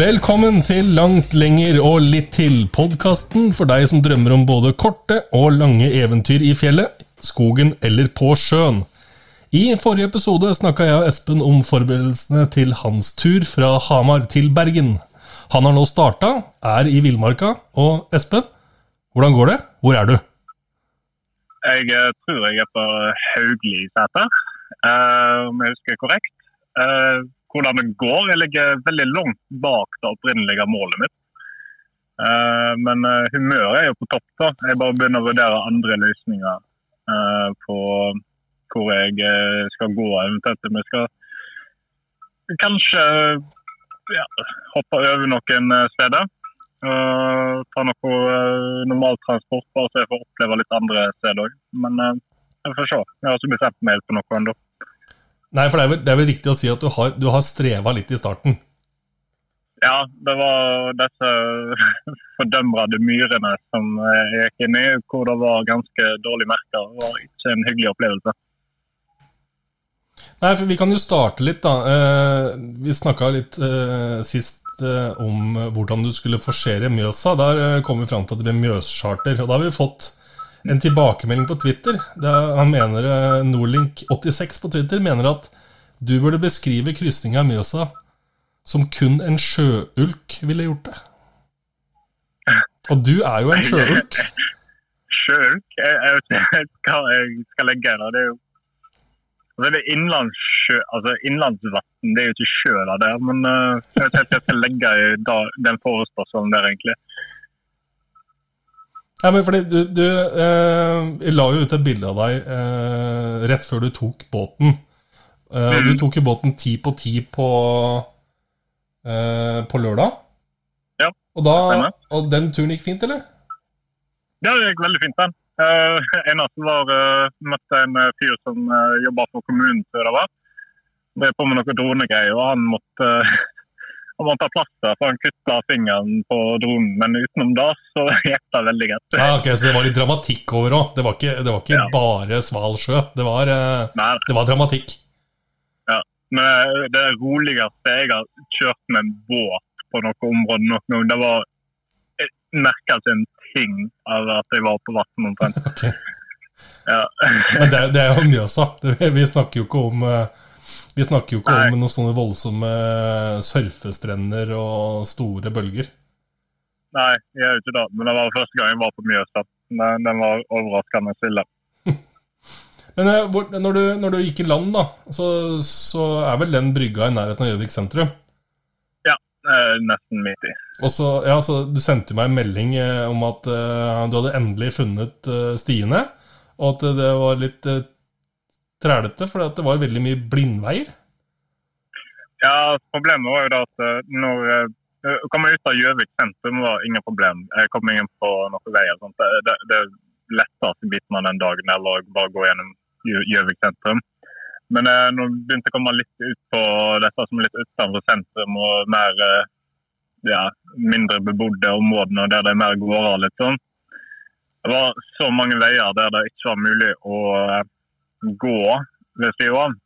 Velkommen til Langt lenger og litt til, podkasten for deg som drømmer om både korte og lange eventyr i fjellet, skogen eller på sjøen. I forrige episode snakka jeg og Espen om forberedelsene til hans tur fra Hamar til Bergen. Han har nå starta, er i villmarka. Og Espen, hvordan går det? Hvor er du? Jeg eh, tror jeg er på Haugli-seter, uh, om jeg husker korrekt. Hvordan det går. Jeg ligger veldig langt bak det opprinnelige målet mitt. Uh, men uh, humøret er jo på topp. da. Jeg bare begynner å vurdere andre løsninger uh, på hvor jeg skal gå. Eventuelt om jeg skal kanskje ja, hoppe over noen steder. ta noe normaltransport, bare så jeg får oppleve litt andre steder òg. Men jeg får se. Jeg har ikke bestemt meg helt på noe ennå. Nei, for det er, vel, det er vel, riktig å si at du har, du har streva litt i starten? Ja, det var disse fordømrede myrene som jeg gikk inn i, hvor det var ganske dårlig merka. Det var ikke en hyggelig opplevelse. Nei, for Vi kan jo starte litt, da. Eh, vi snakka litt eh, sist eh, om hvordan du skulle forsere Mjøsa. Der eh, kom vi fram til at det ble Mjøscharter. Og da har vi fått en tilbakemelding på Twitter. Er, han mener eh, Nordlink86 på Twitter mener at du burde beskrive krysninga av Mjøsa som kun en sjøulk ville gjort det. Og du er jo en sjøulk. Sjøulk? Jeg, vet ikke hva jeg skal legge i det. Er jo altså det er innlandssjø, altså innlandsvann, det er jo ikke sjø der, men uh, jeg vet ikke hva jeg skal legge i den forespørselen der, egentlig. Ja, men fordi du, du eh, la jo ut et bilde av deg eh, rett før du tok båten. Eh, mm. Du tok jo båten ti på ti på, eh, på lørdag. Ja, og, da, og den turen gikk fint, eller? Ja, det gikk veldig fint, den. Uh, eneste var uh, møtte en fyr som uh, jobba for kommunen før det var. På med noen dronegreier, og han måtte uh, han må ta plaster, for han kutta fingeren på dronen. Men utenom det så gikk det veldig greit. Ja, ok, Så det var litt dramatikk over òg? Det var ikke, det var ikke ja. bare sval sjø? Det var, eh, det var, dramatikk? Ja. Men det roligste jeg har kjørt med en båt på noe område noen gang, det var Jeg merka ikke en ting av at jeg var på vann omtrent. okay. Ja. Men det, det, er jo Mjøsa. Vi snakker jo ikke om uh, vi snakker jo ikke Nei. om noen sånne voldsomme surfestrender og store bølger. Nei, jeg gjør ikke det. Men det var første gang jeg var på Mjøsa. Den, var overraskende stille. Men eh, når du, når du, gikk i land, da, så, så, er vel den brygga i nærheten av Gjøvik sentrum? Ja, eh, nesten midt i. Og så, ja, så Du sendte meg en melding eh, om at uh, du hadde endelig funnet uh, stiene, og at det var litt uh, trælete, for det var veldig mye blindveier? Ja, problemet var jo da at eh, når jeg eh, kom ut av Gjøvik sentrum, var ingen problem. Jeg kom ingen på noen veier. Sånt. Det, det, letteste biten av den dagen eller bare gå gjennom Gjøvik sentrum. Men eh, når jeg begynte å komme litt ut på dette som er litt utenfor sentrum og mer eh, ja, mindre bebodde områdene der det er mer gårder litt sånn, det var så mange veier der det ikke var mulig å gå ved av.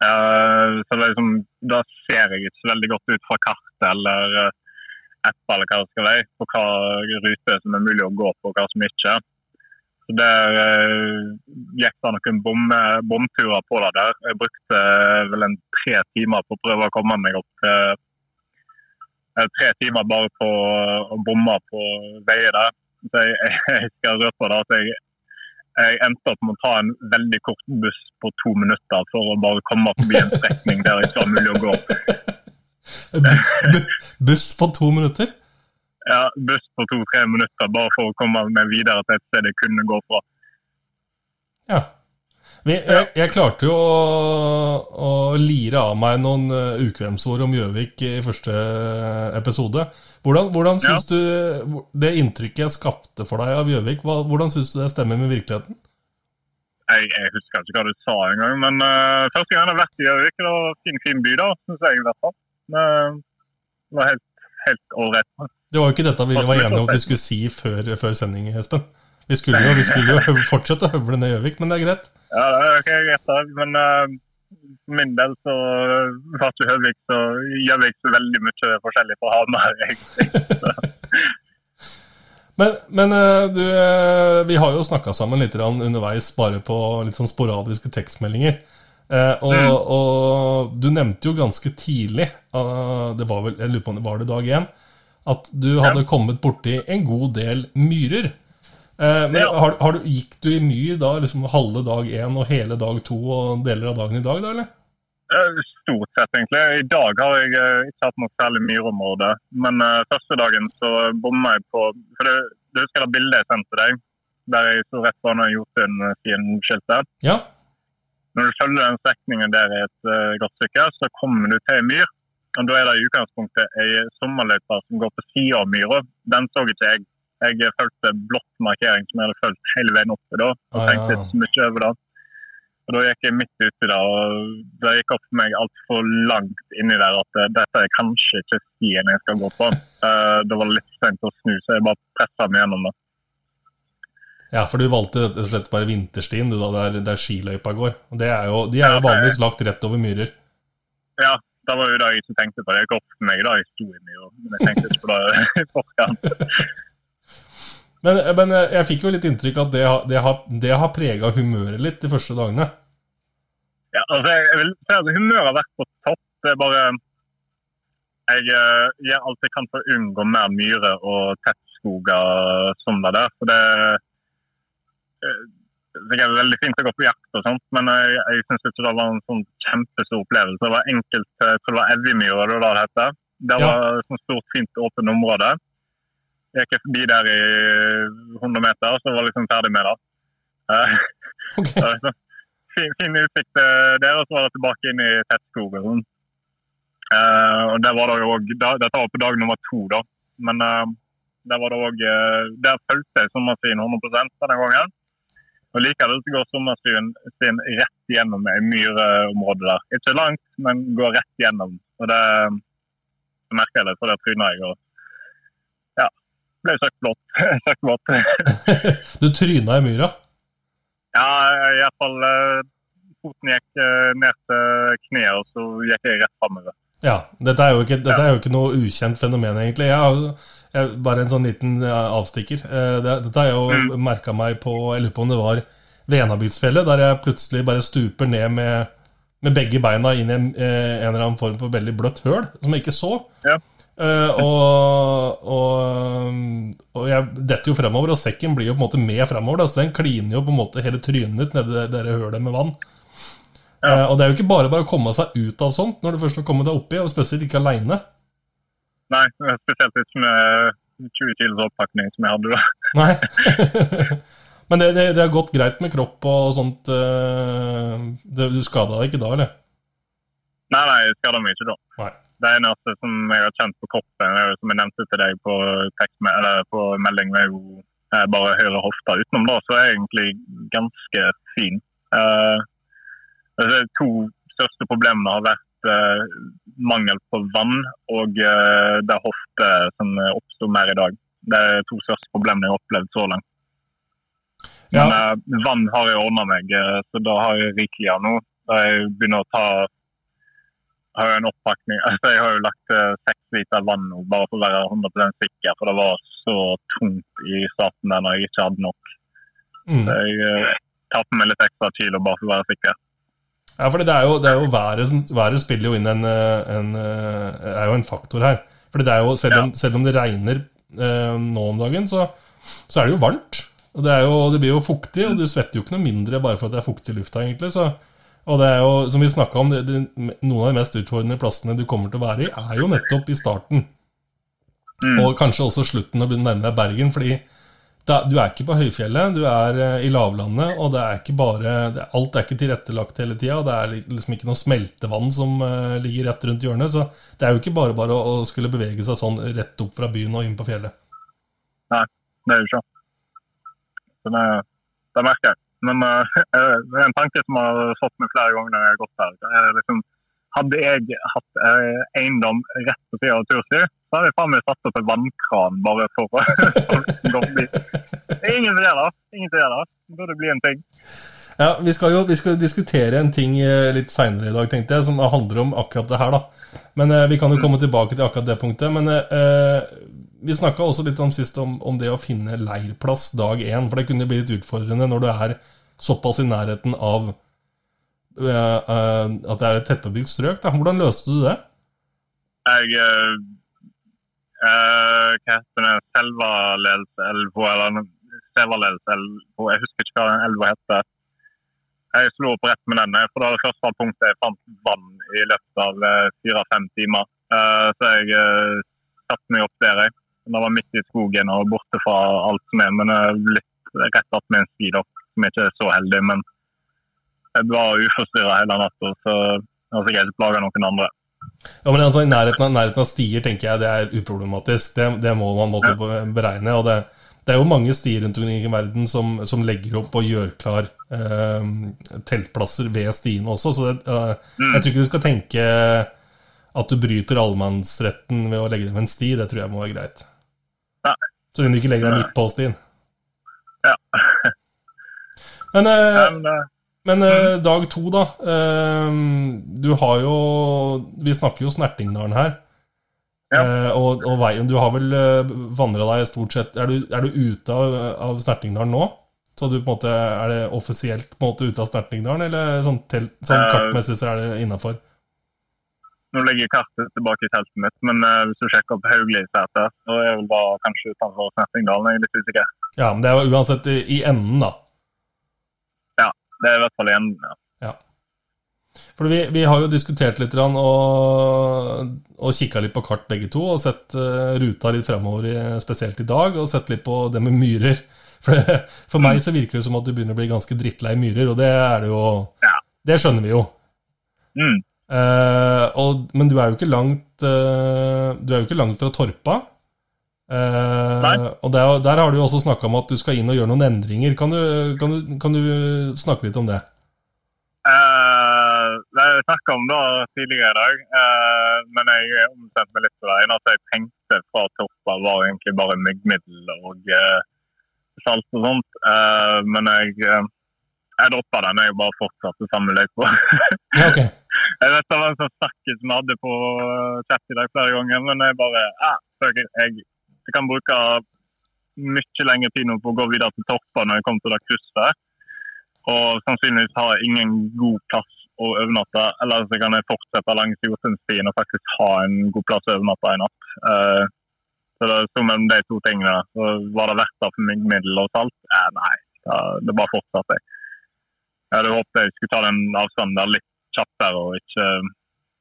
Uh, så liksom, Da ser jeg ikke veldig godt ut fra kartet eller uh, app eller hva det skal være, på hva rute som er mulig å gå på, og hva som ikke. Så Der uh, gikk det noen bom, bomturer på det der. Jeg brukte uh, vel en tre timer på å prøve å komme meg opp til Tre timer bare på å bomme på veier der. Så jeg, jeg skal røpe det at jeg jeg endte opp med å ta en veldig kort buss på to minutter for å bare komme forbi en strekning der det ikke var mulig å gå. buss på to minutter? Ja, buss på to-tre minutter bare for å komme meg videre til et sted jeg kunne gå fra. Ja. Jeg, jeg, klarte jo å, å, lire av meg noen uh, ukvemsord om Gjøvik i første episode. Hvordan, hvordan syns ja. du det inntrykket jeg skapte for deg av Gjøvik, hvordan syns du det stemmer med virkeligheten? Jeg, jeg, husker ikke hva du sa engang, men uh, første gang jeg har vært i Gjøvik, det var en fin, fin by, da, syns jeg i hvert fall. Det var helt, helt ålreit. Det var jo ikke dette vi var enige om at vi skulle si før, før sending, Espen. Vi skulle jo, vi skulle jo fortsette å høvle ned Gjøvik, men det er greit. Ja, det er okay, greit. Men uh, for min del så ikke Høvik så Gjøvik så veldig mye forskjellig fra Hamar, egentlig. men, men eh, du, eh, vi har jo snakka sammen litt underveis, bare på litt sånn sporadiske tekstmeldinger. Og, mm. og, du nevnte jo ganske tidlig, det var vel, jeg lurer på om det var det dag én, at du hadde ja. kommet borti en god del myrer. Eh, men ja. har, har du, Gikk du i myr da liksom halve dag én og hele dag to og deler av dagen i dag, da, eller? Eh, stort sett, egentlig. I dag har jeg uh, ikke hatt noe særlig myrområde. Men uh, første dagen så bomma jeg på For det, du husker det bildet jeg sendte deg? Der jeg sto rett foran Jotun-skiltet? Ja. Når du følger den strekningen der i et uh, godt stykke, så kommer du til ei myr. Og Da er det i utgangspunktet ei sommerløype som går på sida av myra. Den så ikke jeg. Jeg fulgte blått markering som jeg hadde fulgt hele veien oppe da, og tenkte ikke så mye over det. Og Da gikk jeg midt uti der, og det gikk opp for meg altfor langt inni der at uh, dette er kanskje ikke stien jeg skal gå på. Uh, det var litt sent å snu, så jeg bare pressa meg gjennom det. Ja, for du valgte rett og slett bare vinterstien, du da, der, der skiløypa går. Og det er jo, de er jo vanligvis lagt rett over myrer. Ja, det var jo det jeg ikke tenkte på. Det gikk opp for meg da jeg sto i myra, men jeg tenkte ikke på det i forkant. Men, men, eh, jeg fikk jo litt inntrykk at det, det har, det har prega humøret litt de første dagene. Ja, altså jeg vil si at humøret har vært på topp. Det er bare Jeg eh, gjør alt jeg kan for å unngå mer myrer og tettskoger som det der. For det, eh, det er veldig fint å gå på jakt og sånt, men jeg, jeg syns ikke det var en sånn kjempestor opplevelse. Det var enkelt, jeg tror det var Evjemyra det det heter. Det var et sånt stort, fint, åpent område. Jeg gikk forbi der i 100 meter, så var jeg liksom ferdig med det. Uh, okay. så, fin, fin, utsikt der, og så var det tilbake inn i tettskogen. Uh, og der var det også, også, Dette var på dag nummer to, da. Men uh, der var det òg Der fulgte jeg sommerstien 100% denne gangen. Og Likevel så går sommerstien rett gjennom ei myrområde der. Ikke langt, men går rett gjennom. Og det merker jeg det, for det tryna jeg. og ble sagt blått. sagt blått. du tryna i myra? Ja, iallfall uh, foten gikk uh, ned til kneet, og så gikk jeg rett framover. Ja, dette er, ikke, dette er, jo ikke, noe ukjent fenomen, egentlig. Jeg har, jeg, bare en sånn liten avstikker. Uh, dette har jeg jo mm. merka meg på Jeg lurer på om det var Venabylsfjellet, der jeg plutselig bare stuper ned med, med begge beina inn i en, en, eller annen form for veldig bløtt høl, som jeg ikke så. Ja. Uh, og, og, og, jeg detter jo fremover, og sekken blir jo på en måte med fremover. Da, så den kliner jo på en måte hele trynet ditt nedi det, det hølet med vann. Ja. Uh, og det er jo ikke bare bare å komme seg ut av sånt når du først har kommet deg oppi, og spesielt ikke aleine. Nei, spesielt ikke med 20 kilos oppakning som jeg hadde da. Nei. Men det, det, det, har gått greit med kropp og sånt? Uh, du skada deg ikke da, eller? Nei, nei, jeg skada meg ikke da. Nei. Det eneste som jeg har kjent på kroppen, som jeg nevnte til deg på, på melding, er jo eh, bare høyre hofte. Utenom det så er jeg egentlig ganske fin. Uh, de to største problemene har vært uh, mangel på vann og uh, det er hofte som oppsto mer i dag. Det er to største problemene jeg har opplevd så langt. Ja. Men vann har jeg ordna meg, så da har jeg rikelig av nå. Jeg begynner å ta har jo en oppakning. Altså, jeg har jo lagt eh, seks liter vann nå, bare for å være 100% sikker. For det var så tungt i starten der når jeg ikke hadde nok. Mm. Så jeg uh, tar på meg litt ekstra kilo bare for å være sikker. Ja, for det er jo, det er jo været, været spiller jo inn en, eh, en, er jo en faktor her. For det er jo, selv om, ja. selv om det regner eh, nå om dagen, så, så, er det jo varmt. Og det, jo, det, blir jo fuktig, og du svetter jo ikke noe mindre bare for at det er fuktig i lufta, egentlig. Så og det er jo, som vi snakka om, det, det, noen av de mest utfordrende plassene du kommer til å være i, er jo nettopp i starten. Mm. Og kanskje også slutten når du nærmer deg Bergen. fordi da, du er ikke på høyfjellet, du er uh, i lavlandet, og det er ikke bare det, Alt er ikke tilrettelagt hele tida. Det er liksom ikke noe smeltevann som uh, ligger rett rundt hjørnet. Så det er jo ikke bare bare å, å, skulle bevege seg sånn rett opp fra byen og inn på fjellet. Nei, det er jo ikke det, det merker jeg. Men uh, det er en tanke som har fått meg flere ganger når jeg har gått her. Liksom, hadde jeg hatt uh, eiendom rett på siden av tursti, så hadde jeg faen meg satt opp en vannkran bare for å gå forbi. Ingen som gjør det. Ingen som gjør det. Det burde bli en ting. Ja, vi skal jo vi skal diskutere en ting litt seinere i dag, tenkte jeg, som handler om akkurat det her, da. Men eh, vi kan jo komme tilbake til akkurat det punktet. Men eh, vi snakka også litt om sist om, om, det å finne leirplass dag én. For det kunne bli litt utfordrende når du er såpass i nærheten av uh, uh, at det er et tettbebygd strøk. Da. Hvordan løste du det? Jeg uh, Hva heter det? Selvalelselva, eller Sevalelselva Jeg husker ikke hva den elva heter. Jeg slo opp rett med den, for det var det første punktet jeg fant vann i løpet av fire-fem timer. Så jeg satte meg opp der. jeg. Det var midt i skogen og borte fra alt som er, men uh, litt rett attmed en sti, da, som ikke er så heldig. Men jeg var uforstyrra hele natta, så jeg har sikkert ikke plaga noen andre. Ja, men altså, nærheten av, nærheten av stier tenker jeg det er uproblematisk. Det, det må man måtte ja. beregne. og det det er jo mange stier rundt omkring i verden som, som legger opp og gjør klar eh, teltplasser ved stiene også. Så det, eh, mm. jeg tror ikke du skal tenke at du bryter allemannsretten ved å legge dem en sti. Det tror jeg må være greit. Ja. Så lenge du ikke legger deg midt på stien. Ja. men, eh, men eh, mm. dag to, da. Eh, du har jo Vi snakker jo Snertingdalen her. Ja. Uh, og, og, veien Du har vel eh, vandra deg stort sett Er du, er du ute av, av Snertingdalen nå? Så du på en måte, Er det offisielt på en måte ute av Snertingdalen, eller sånn, telt, sånn uh, kartmessig så er det innafor? Nå ligger kartet tilbake i teltet mitt, men uh, hvis du sjekker opp Haugli-setet, så er vel bare kanskje utenfor Snertingdalen. Jeg er litt usikker. Ja, men det er uansett i, i enden, da. Ja, det er i hvert fall i enden. ja. ja. For vi, vi, har jo diskutert litt og, og kikka litt på kart begge to, og sett uh, ruta litt fremover, spesielt i dag, og sett litt på det med myrer. For, det, for meg så virker det som at du begynner å bli ganske drittlei myrer, og det er det jo ja. Det skjønner vi jo. Mm. Uh, og, men du er jo ikke langt uh, Du er jo ikke langt fra Torpa. og der, der, har du jo også snakka om at du skal inn og gjøre noen endringer. Kan du, kan du, kan du snakke litt om det? det har jeg snakka om da tidligere i dag, men jeg omstemte meg litt på det. At jeg tenkte fra Torpa, var egentlig bare myggmiddel og salt og sånt. Men jeg, jeg droppa den. Jeg bare fortsatte samme løypa. okay. Jeg vet det var en sånn snakkis vi hadde på chat i dag flere ganger, men jeg bare jeg, jeg, jeg kan bruke mye lengre tid nå på å gå videre til topper når jeg kommer til det krysset. Og sannsynligvis har jeg ingen god plass å overnatte. Eller så kan jeg fortsette langs Jotunstien og faktisk ha en god plass å overnatte en natt. Uh, så det sto mellom de to tingene. Så var det verdt det for middel og salt? Eh, nei, det, det bare fortsatte. Jeg hadde håpet jeg skulle ta den avstanden der litt kjappere, og ikke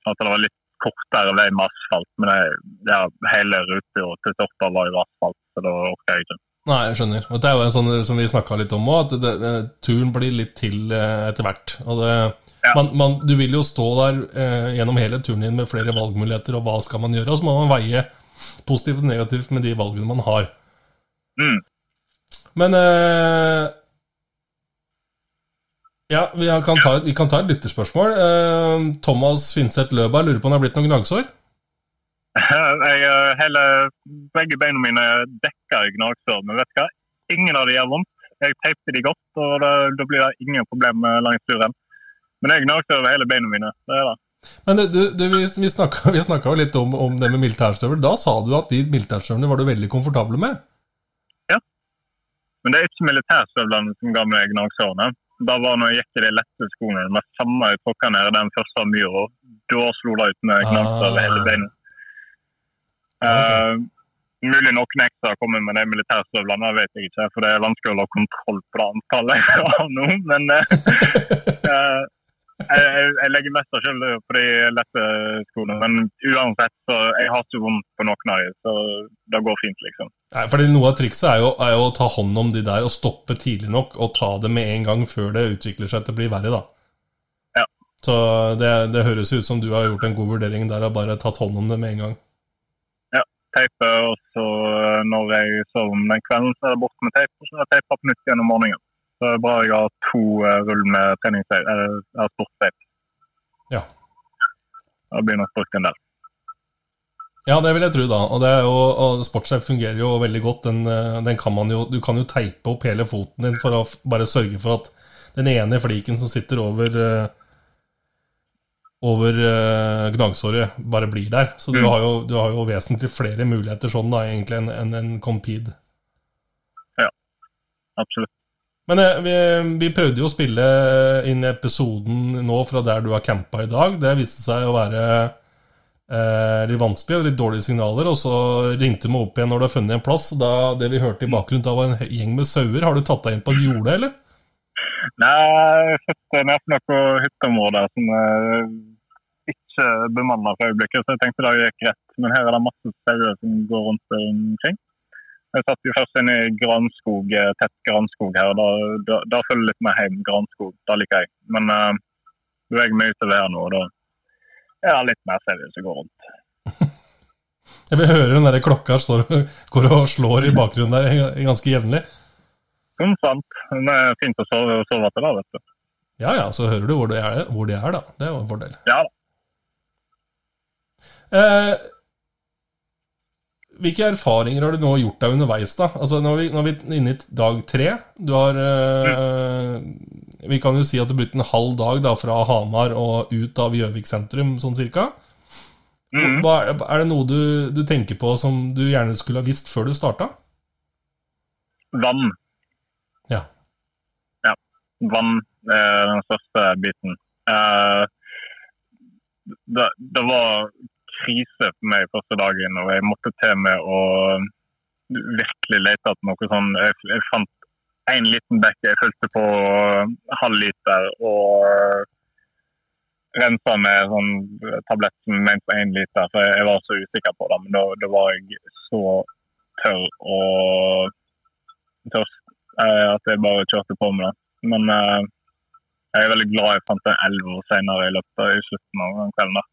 at det var litt kortere vei med asfalt. Men jeg, ja, hele ruta til Torpa var jo asfalt, så da orker jeg ikke. Nei, jeg skjønner. Og det er jo en sånn som vi snakka litt om òg, at det, det, turen blir litt til eh, etter hvert. Og det, ja. Man, man, du vil jo stå der eh, gjennom hele turen din med flere valgmuligheter, og hva skal man gjøre? Og så må man veie positivt og negativt med de valgene man har. Mm. Men eh, Ja, vi kan, ta, vi kan ta et lytterspørsmål. Eh, Thomas Finseth Løberg lurer på om det har blitt noen gnagsår? Jeg, eh, hele, begge beina mine er dekka i gnagsår, men vet du hva? Ingen av de gjør vondt. Jeg teipte de godt, og da blir det ingen problem langs turen. Men jeg gnagsår over hele beina mine. det er det. Men du, du, vi, vi snakka jo litt om, om, det med militærstøvler. Da sa du at de militærstøvlene var du veldig komfortable med? Ja. Men det er ikke militærstøvlene som ga meg gnagsårene. Da var når jeg gikk i de lette skoene. Med samme ned den første myra. Da slo det ut med gnagsår over hele beina. beinet. Okay. Uh, Mulig noen ekstra kommer med de militærstøvlene, vet jeg ikke. For det er vanskelig å ha kontroll på det antallet jeg har nå. Men uh, jeg, jeg, legger mest av skylda på de lette skoene. Men uansett, så jeg har ikke vondt på noen av dem, så det går fint, liksom. Nei, fordi Noe av trikset er jo, er jo, å ta hånd om de der og stoppe tidlig nok, og ta det med en gang før det utvikler seg til å bli verre, da. Ja. Så det, det høres ut som du har gjort en god vurdering der og bare tatt hånd om det med en gang. Ja, teipe, og så når jeg sover om den kvelden, så er det bort med teip, og så er det teipa på nytt igjen om morgenen. Så det er bra jeg har to uh, rull med treningsteip, eller sportsteip. Ja. Da blir nok brukt en del. Ja, det vil jeg tro, da. Og, jo, og sportsteip fungerer jo veldig godt. Den, eh, den, kan man jo, du kan jo teipe opp hele foten din for å bare sørge for at den ene fliken som sitter over over gnagsåret, bare blir der. Så du, mm. har jo, du, har jo, vesentlig flere muligheter sånn da, egentlig enn en, en Compede. Ja, absolutt. Men uh, vi, vi, prøvde jo å spille inn episoden nå fra der du har campa i dag. Det viste seg å være eh, litt vanskelig og litt dårlige signaler. Og så ringte meg opp igjen når du har funnet en plass. Da, det vi hørte i bakgrunnen, da var en gjeng med sauer. Har du tatt deg inn på et jorde, eller? Nei, jeg sitter nesten noe hytteområde som er ikke bemanna for øyeblikket, så jeg tenkte det gikk rett. Men her er det masse sauer som går rundt omkring. Jeg satt jo først inne i granskog, tett granskog her. Da, da, da følger litt med hjem granskog. Det liker jeg. Men uh, beveger meg utover her nå, og da er det litt mer seriøst som går rundt. Jeg vil høre den der klokka står, går og slår i bakgrunnen der ganske jevnlig. Som sant. Det er fint å sove, sove til da, vet du. Ja ja, så hører du hvor de er, hvor de er da. Det er jo en fordel. Ja da. Eh, hvilke erfaringer har du nå gjort deg underveis? da? Altså, Nå er vi, nå er vi inne i dag tre. Du har øh. Vi kan jo si at du har blitt en halv dag da, fra Hamar og ut av Gjøvik sentrum, sånn cirka. Mm. Hva, er det noe du, du, tenker på som du gjerne skulle ha visst før du starta? Vann. Ja. Ja. Vann er den største biten. Uh, det, det, var krise for meg første dagen, og jeg måtte til med å virkelig lete etter noe sånn. Jeg, jeg fant én liten bekk jeg fulgte på halv liter, og rensa med sånn tablett som mente én liter, for jeg var så usikker på det. Men da, da var jeg så tørr og tørst eh, at jeg bare kjørte på med det. Men uh, jeg er veldig glad jeg fant en elv senere i løpet av slutten av kvelden. da.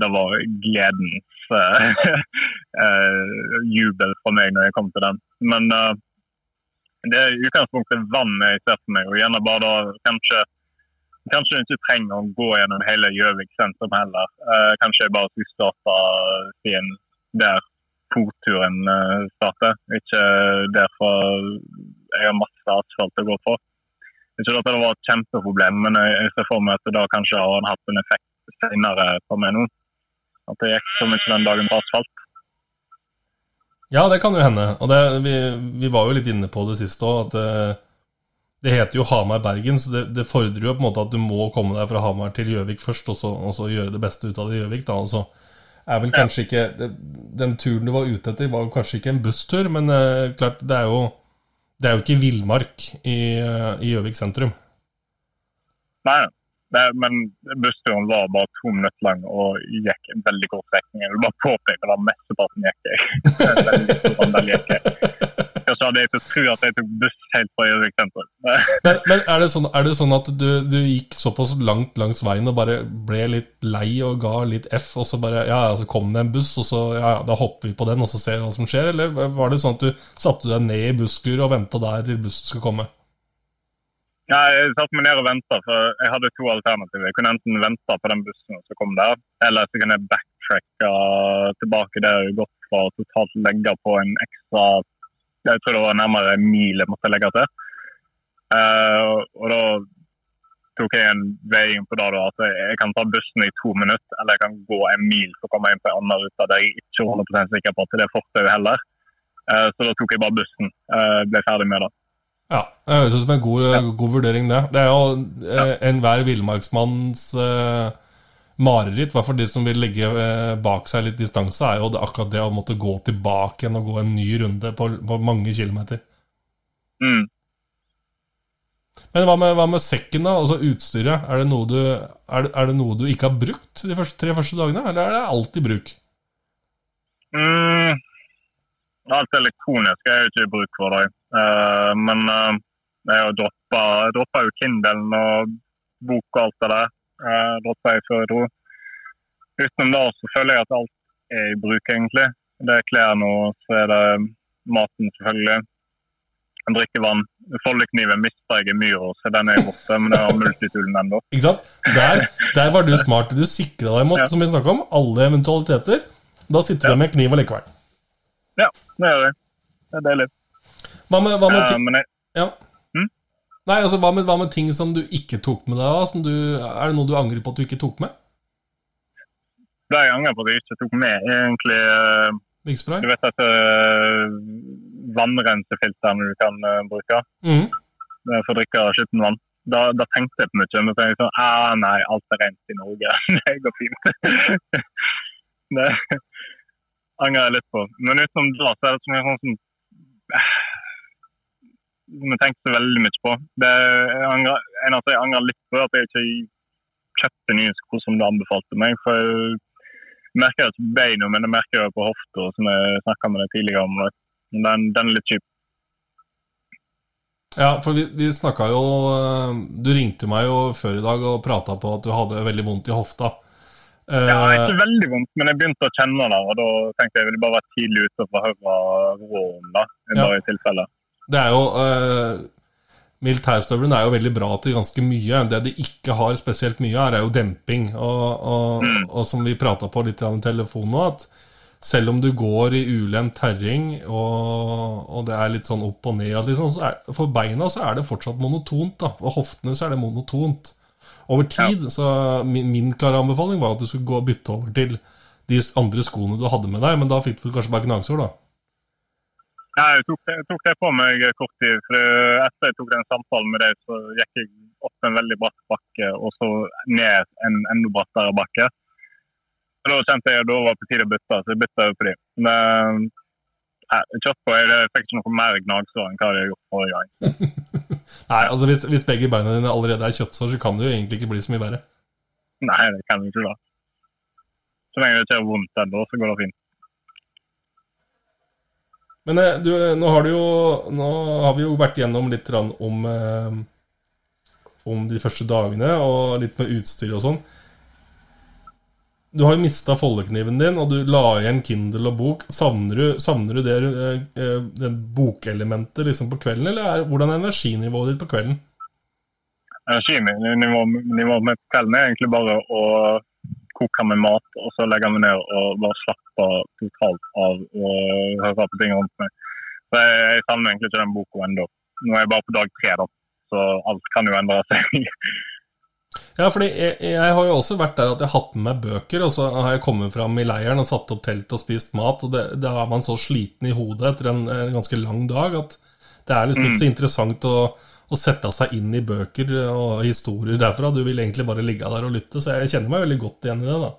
Det var gledens uh, jubel for meg når jeg kom til den. Men det er utgangspunktet vann jeg ser for meg. og gjerne bare da kanskje Kanskje ikke trenger å gå gjennom hele Gjøvik sentrum heller. Kanskje jeg bare skulle starte stien der fotturen starter, ikke derfor jeg har masse asfalt å gå på. Ikke at det var et kjempeproblem, men jeg ser for meg at det da kanskje har hatt en effekt senere for meg nå. At det gikk så mye den dagen på asfalt. Ja, det kan jo hende. Og det, vi, vi, var jo litt inne på det siste òg, at det, det, heter jo Hamar-Bergen, så det, det, fordrer jo på en måte at du må komme deg fra Hamar til Gjøvik først, og så, og så, gjøre det beste ut av det i Gjøvik. da, og så er vel kanskje ikke Den turen du var ute etter, var kanskje ikke en busstur, men uh, klart, det er jo det er jo ikke villmark i Gjøvik sentrum. Nei, det, men bussturen var bare to minutter lang og gikk en veldig kort strekning. Jeg vil bare påpeke at mesteparten gikk jeg. veldig stor andel gikk jeg. Kanskje hadde jeg ikke trodd at jeg tok buss helt fra Gjøvik sentrum. men, men er, det sånn, er, det sånn, at du, du, gikk såpass langt langs veien og bare ble litt lei og ga litt F, og så bare Ja, så kom det en buss, og så ja, da hopper vi på den, og så ser vi hva som skjer? Eller var det sånn at du satte deg ned i busskur og venta der til bussen skulle komme? Ja, jeg satte meg ned og venta, jeg hadde to alternativer. Jeg kunne enten vente på den bussen som kom der, eller så kunne jeg backtracke tilbake der jeg gått fra og totalt legge på en ekstra Jeg tror det var nærmere en mil jeg måtte legge til. Uh, og da tok jeg en veiing på det da, at jeg kan ta bussen i to minutter, eller jeg kan gå en mil for å komme inn på en annen rute der jeg ikke er 100 sikker på at det er fortauet heller. Uh, så da tok jeg bare bussen. Uh, ble ferdig med det. Ja, det høres ut som en god, ja. god, vurdering, det. Det er jo eh, enhver villmarksmanns eh, mareritt, i hvert fall de som vil legge eh, bak seg litt distanse, er jo det, akkurat det å måtte gå tilbake igjen og gå en ny runde på, på mange kilometer. Mm. Men hva med, hva med, sekken, da? Altså utstyret. Er det, noe du, er, det, er det noe du ikke har brukt de første, tre første dagene, eller er det alltid bruk? Mm. Alt elektronisk er jo ikke i bruk for det. Uh, men uh, jeg droppa jo Kindlen og bok og alt det der. Uh, droppa jeg før jeg dro. Utenom det så føler jeg at alt er i bruk, egentlig. Det er klærne, og så er det maten, selvfølgelig. Jeg drikker vann. Foldekniven mista jeg i myra, så den er borte. Men det har multitoolen ennå. Ikke sant? Der, der, var du smart. Du sikra deg mot, ja. som vi om, alle eventualiteter. Da sitter du ja. med kniv allikevel. Ja, det gjør jeg. Det er deilig. Hva med, hva med uh, jeg, ja. hmm? Nei, altså hva med, hva med ting som du ikke tok med deg? Som du, er det noe du angrer på at du ikke tok med? Det jeg angrer på at jeg ikke tok med, egentlig eh, Du vet dette uh, vannrensefilterne du kan eh, bruke mm. eh, for å drikke skittent vann. Da, da tenkte jeg på mye. Men så tenkte jeg sånn ah, Nei, alt er rent i Norge. det går fint. det angrer jeg litt på. Men utenom da, så er det sånn, sånn som jeg tenkte veldig mye på. Det jeg angrer, eneste jeg angrer litt på, er at jeg ikke kjøpte nye sko som du anbefalte meg. For jeg merker det på beina, men jeg merker det på hofta, som jeg snakka med deg tidligere om. Den, den er litt kjip. Ja, for vi, vi snakka jo eh, Du ringte meg jo før i dag og prata på at du hadde veldig vondt i hofta. Eh, Ja, ikke veldig vondt, men jeg begynte å kjenne det. Og da tenkte jeg jeg ville bare være tidlig ute for å høre råd om det. i Ja. bare i tilfelle. Det er jo uh, Militærstøvlene er jo veldig bra til ganske mye. Det de ikke har spesielt mye av, er jo demping. Og, og, Mm. og som vi prata på litt i telefonen nå, at selv om du går i ulendt terreng, og, og det er litt sånn opp og ned, så er, for beina så er det fortsatt monotont. da For hoftene så er det monotont. Over tid, så min, min klare anbefaling var at du skulle gå og bytte over til de andre skoene du hadde med deg, men da fikk du vel kanskje bare gnagsår, da. Nei, jeg tok, jeg tok det på meg kort tid. for Etter jeg tok den samtalen med deg, så gikk jeg opp en veldig bratt bakke og så ned en enda brattere bakke. Og Da kjente jeg at det var på tide å bytte, så jeg bytta på dem. Men jeg kjørte på. Jeg fikk ikke noe mer gnagsår enn hva jeg gjort forrige gang. Nei, altså hvis, hvis begge beina dine allerede er kjøttsår, så kan det jo egentlig ikke bli så mye verre. Nei, det kan det ikke da. Så lenge det ikke er vondt ennå, så går det fint. Men eh, du, nå har jo Nå har vi jo vært gjennom litt om eh, Om de første dagene, og litt med utstyr og sånn. Du har jo mista foldekniven din, og du la igjen Kindle og bok. Savner du, savner du det, eh, eh, det bokelementet liksom på kvelden, eller er, hvordan er energinivået ditt på kvelden? Energinivået nivået mitt på kvelden er egentlig bare å koke med mat, og så legge meg ned og bare slappe totalt av og høre på ting rundt meg. Så jeg, jeg savner egentlig ikke den boka ennå. Nå er jeg bare på dag tre, da. Så alt kan jo endre seg. Ja, fordi jeg, jeg har jo også vært der at jeg har hatt med meg bøker, og så har jeg kommet fram i leiren og satt opp telt og spist mat, og det, da er man så sliten i hodet etter en, en ganske lang dag at det er liksom ikke så interessant å, å sette seg inn i bøker og historier derfra. Du vil egentlig bare ligge der og lytte, så jeg kjenner meg veldig godt igjen i det, da.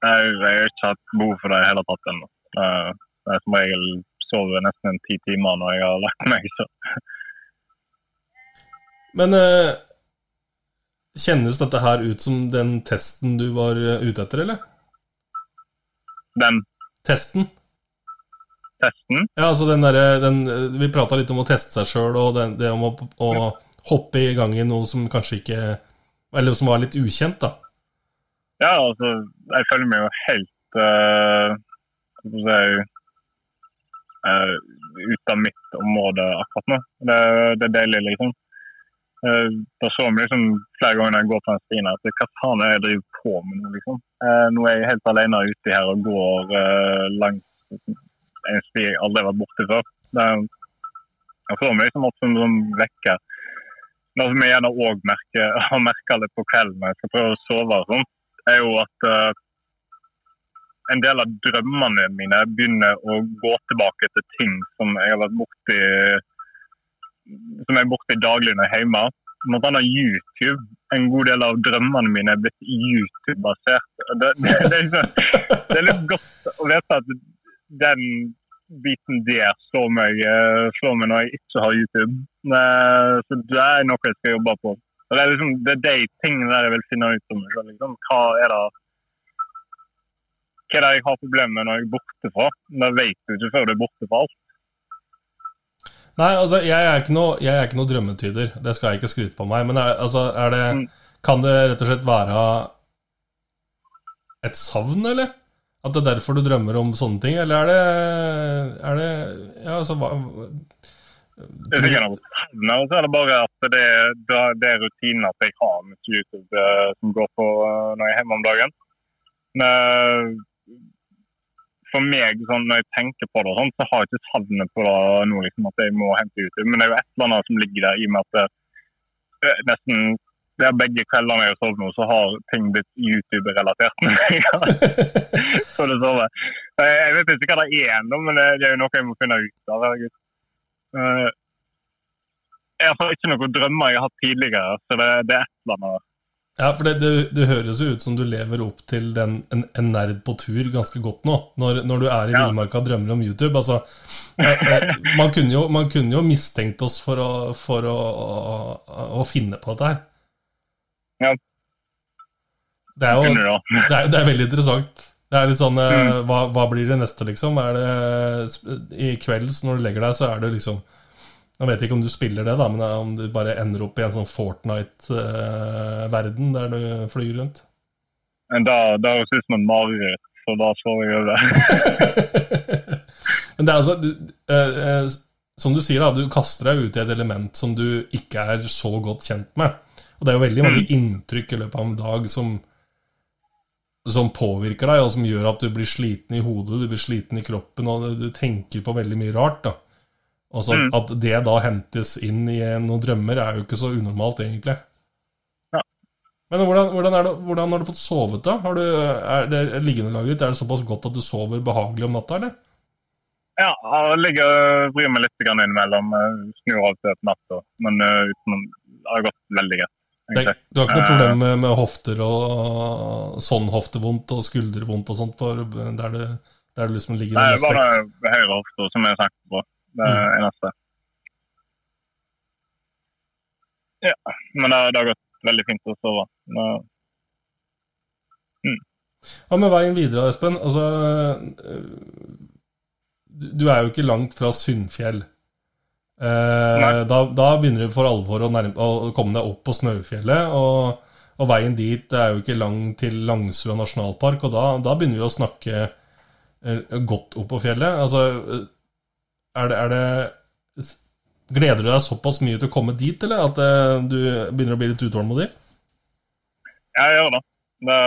Jeg, jeg har ikke hatt behov for det i hele tatt ennå. Eh, Jeg som regel sover nesten en ti timer når jeg har lagt meg. Så. Men eh, kjennes dette her ut som den testen du var eh, ute etter, eller? Den Testen? Testen Ja, altså den der, den, Vi prata litt om å teste seg sjøl, og den, det om å, å hoppe i gang i noe som kanskje ikke Eller som var litt ukjent, da. Ja, altså, jeg føler meg jo helt uh, jeg uh, Ut av mitt område akkurat nå. Det, det er deilig, liksom. Uh, da så vi liksom flere ganger når jeg går på den stien at hva faen er det jeg driver på med nå, liksom. Uh, nå er jeg helt alene ute her og går uh, langs en sti jeg aldri vært borti før. Det, jeg får mye som som vekker. Noe som jeg gjerne òg har merka litt på kvelden når jeg skal prøve å sove, sånn, er jo at uh, en del av drømmene mine begynner å gå tilbake til ting som jeg har vært borti som jeg er borti daglig når jeg er hjemme. Blant annet YouTube. En god del av drømmene mine er blitt YouTube-basert. Det, det, det, er liksom, det er litt godt å vite at den biten der slår meg, slår meg når jeg ikke har YouTube. Så det er noe jeg skal jobbe på. Det er, liksom, det er de tingene der jeg vil finne ut om meg. Liksom. Hva er det hva er det jeg har problemer med når jeg er borte fra? Det vet du ikke før du er borte fra alt. Nei, altså, jeg er ikke noe, jeg er ikke noe drømmetyder. Det skal jeg ikke skryte på meg. Men er, altså, er det Mm. Kan det rett og slett være et savn, eller? At det er derfor du drømmer om sånne ting, eller er det, er det Ja, altså hva Det er ikke noe savn, og så er det bare at det, det, det er rutinen at jeg har med YouTube eh, som går på eh, når jeg er hjemme om dagen. Men for meg, sånn, når jeg tenker på det, sånn, så har jeg ikke savnet på det nå, liksom, at jeg må hente YouTube. Men det er jo et eller annet som ligger der, i og med at det, er nesten det er begge kveldene jeg har sovet nå, så har ting blitt YouTube-relatert. så det sover. Jeg vet ikke hva det er ennå, men det er jo noe jeg må finne ut av. herregud. Eh, Jeg har ikke noen drømmer jeg har hatt tidligere, så det, det er et eller annet. Ja, for det, det, det høres jo ut som du lever opp til den, en, en nerd på tur ganske godt nå, når, når du er i Ja. villmarka og drømmer om YouTube. Altså, eh, eh, man, kunne jo, man kunne jo mistenkt oss for å, for å, å, å finne på dette her. Ja. Det er jo det er, det er veldig interessant. Det er litt sånn eh, Mm. hva, hva blir det neste, liksom? Er det I kveld når du legger deg, så er det liksom Jeg vet ikke om du spiller det, da, men om du bare ender opp i en sånn Fortnite-verden der du flyr rundt. Da, det høres ut som en mareritt, så da får jeg over. Men det er altså eh, eh, Som du sier, da, du kaster deg ut i et element som du ikke er så godt kjent med. Og det er jo veldig mange inntrykk i løpet av en dag som som påvirker deg, og som gjør at du blir sliten i hodet, du blir sliten i kroppen, og du, tenker på veldig mye rart. da. Og så Mm. At det da hentes inn i noen drømmer, er jo ikke så unormalt, egentlig. Ja. Men hvordan, hvordan, det, hvordan har du fått sovet, da? Har du, er det liggeunderlaget ditt er det såpass godt at du sover behagelig om natta, eller? Ja, jeg ligger og bryr meg litt innimellom. eh, Snur av til et natt, men uh, utenom det har gått veldig greit. Det, du har ikke noe Eh. problem med, med hofter og sånn hoftevondt og skuldervondt og sånt, for der du, der du liksom ligger Nei, bare strekt? høyre hofte som jeg snakket på. Det er mm. eneste. Ja, men det, det har gått veldig fint å sove. Nå- Hva med veien videre, Espen? Altså, du du er jo ikke langt fra Syndfjell. Eh, da, da begynner du for alvor å, nærme, å komme deg opp på Snaufjellet. Og, og veien dit er jo ikke lang til Langsua nasjonalpark, og da, da begynner vi å snakke eh, godt opp på fjellet. Altså, eh, er det, er det Gleder du deg såpass mye til å komme dit, eller at eh, du begynner å bli litt utålmodig? Jeg gjør det. det.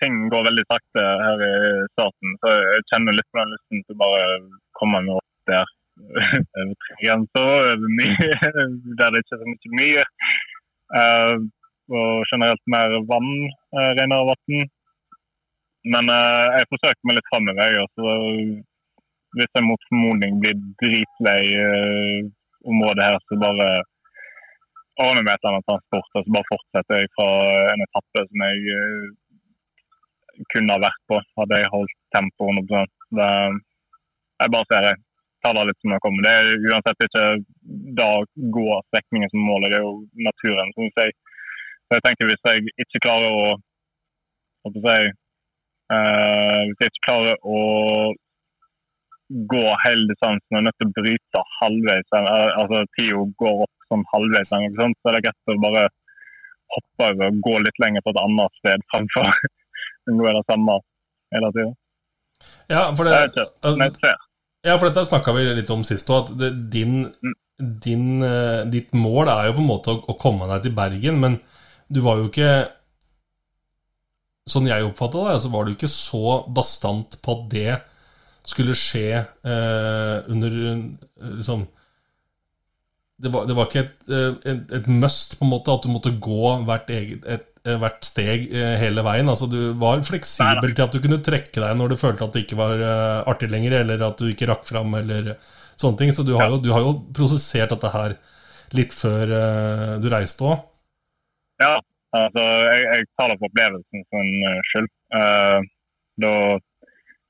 Ting går veldig sakte her i starten, så jeg kjenner litt på den lysten til å bare komme meg opp der. Over tre grenser, over mye, der det ikke er så mye myr. Uh, og generelt mer vann, uh, renere vann. Men uh, jeg forsøker meg litt framover. så Hvis jeg mot formodning blir dritlei uh, området her, så bare ordner jeg meg et annet transport. Og så bare fortsetter jeg fra en etappe som jeg eh, kunne ha vært på, hadde jeg holdt tempoet 100 det, Jeg bare ser jeg. Tar det litt som det kommer. Det er uansett ikke da går strekningen som målet, det er jo naturen, som jeg. Så jeg tenker hvis jeg ikke klarer å hva skal jeg si, uh, Hvis jeg ikke klarer å gå hele distansen og er nødt til å bryte halvveis, altså tida går opp sånn halvveis, så er det greit å bare hoppe over og gå litt lenger på et annet sted fremfor å gå det samme hele tida. Ja, for det, det er ikke. Ja, for dette snakka vi litt om sist òg, at det, din, din, eh, ditt mål er jo på en måte å, å komme deg til Bergen, men du var jo ikke Sånn jeg oppfatta det, så var du ikke så bastant på at det skulle skje eh, under eh, liksom det var, det var ikke et, eh, et, et must, på en måte, at du måtte gå hvert, eget, et, hvert steg eh, hele veien. Altså, du var fleksibel til at du kunne trekke deg når du følte at det ikke var eh, artig lenger, eller at du ikke rakk fram, eller sånne ting. Så du har, jo, du har jo prosessert dette her litt før eh, du reiste òg. Ja, altså jeg, jeg tar det på opplevelsen sin eh, skyld. Uh, da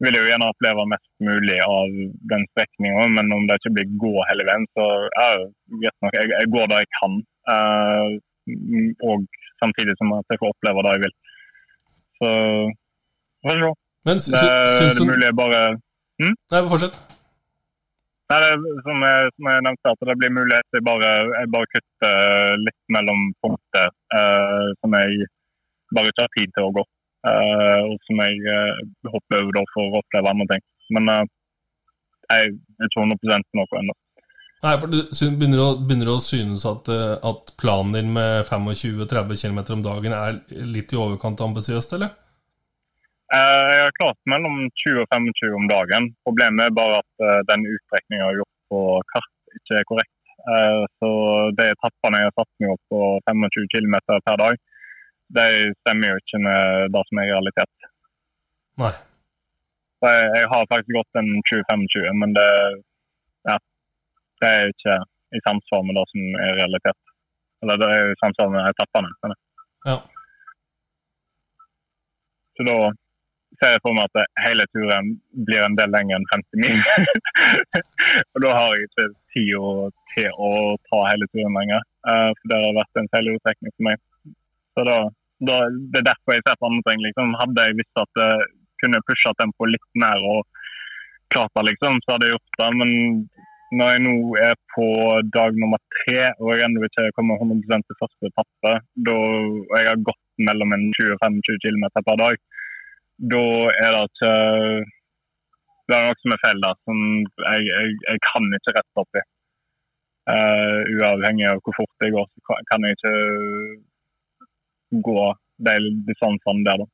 vil jeg jo gjerne oppleve mest mulig av den strekninga, men om det ikke blir gå hele veien, så er det greit nok. Jeg, jeg går der jeg kan. Uh, og samtidig som at jeg får oppleve det jeg vil. Så vi får se. Men Det er det mulig bare Nei, fortsett. Nei, det, som, jeg, som jeg nevnte, at det blir mulighet til bare, jeg bare kutter litt mellom punkter eh, som jeg bare ikke har tid til å gå. eh, og som jeg eh, hopper over for å oppleve andre ting. Men eh, jeg er ikke 100 noe ennå. Nei, for du begynner å, begynner å synes at, eh, at planen din med 25-30 km om dagen er litt i overkant ambisiøst, eller? Eh, jeg har klart mellom 20 og 25 om dagen. Problemet er bare at uh, den utstrekninga jeg har gjort på kart, ikke er korrekt. Så de etappene jeg har satt meg opp på 25 km per dag, de stemmer jo ikke med det som er realitet. Nei. Så jeg, jeg har faktisk gått en 20-25, men det, det er ikke i samsvar med det som er realitet. Eller det er jo i samsvar med etappene. Ja. Så da ser jeg for meg at hele turen blir en del lenger enn 50 mil. og da har jeg ikke tid til å ta hele turen lenger. Uh, for det har vært en feilutrekning for meg. Så da, da, Det er derfor jeg ser på andre ting. Liksom. Hadde jeg visst at jeg kunne pusha tempoet litt mer og klart det, liksom, så hadde jeg gjort det. Men når jeg nå er på dag nummer tre og jeg ennå ikke kommer 100% til første etappe, og jeg har gått mellom 20 og 25 km per dag, da er det ikke Det er noe som er feil der, som jeg, jeg, jeg kan ikke rette opp i. Uh, uavhengig av hvor fort det går, så kan jeg ikke gå de distansene der, da.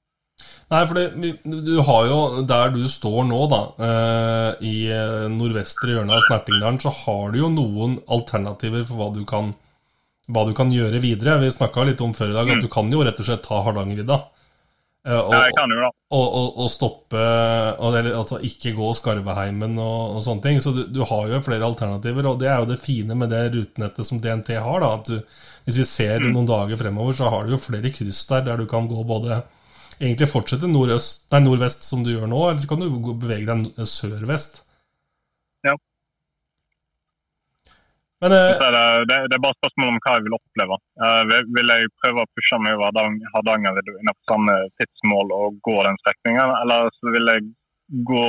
Nei, for det, du har jo Der du står nå, da, uh, i eh, nordvestre hjørne av Snertingdalen, så har du jo noen alternativer for hva du kan, hva du kan gjøre videre. Vi snakka litt om før i dag at mm. du kan jo rett og slett ta Hardangervidda. Eh, og. Og, og, og stoppe Eller Altså ikke gå Skarveheimen og, og sånne ting. Så du, du, har jo flere alternativer, og det er jo det fine med det rutenettet som DNT har. da, at du, Hvis vi ser mm. noen dager fremover, så har du jo flere kryss der der du kan gå både Egentlig fortsette nordøst, nei, nordvest som du gjør nå, eller så kan du bevege deg sør-vest. Men, uh, det, er, det, er bare spørsmål om hva jeg vil oppleve. Uh, vil, jeg prøve å pushe meg over Hardanger innenfor samme tidsmål og gå den strekningen, eller så vil jeg gå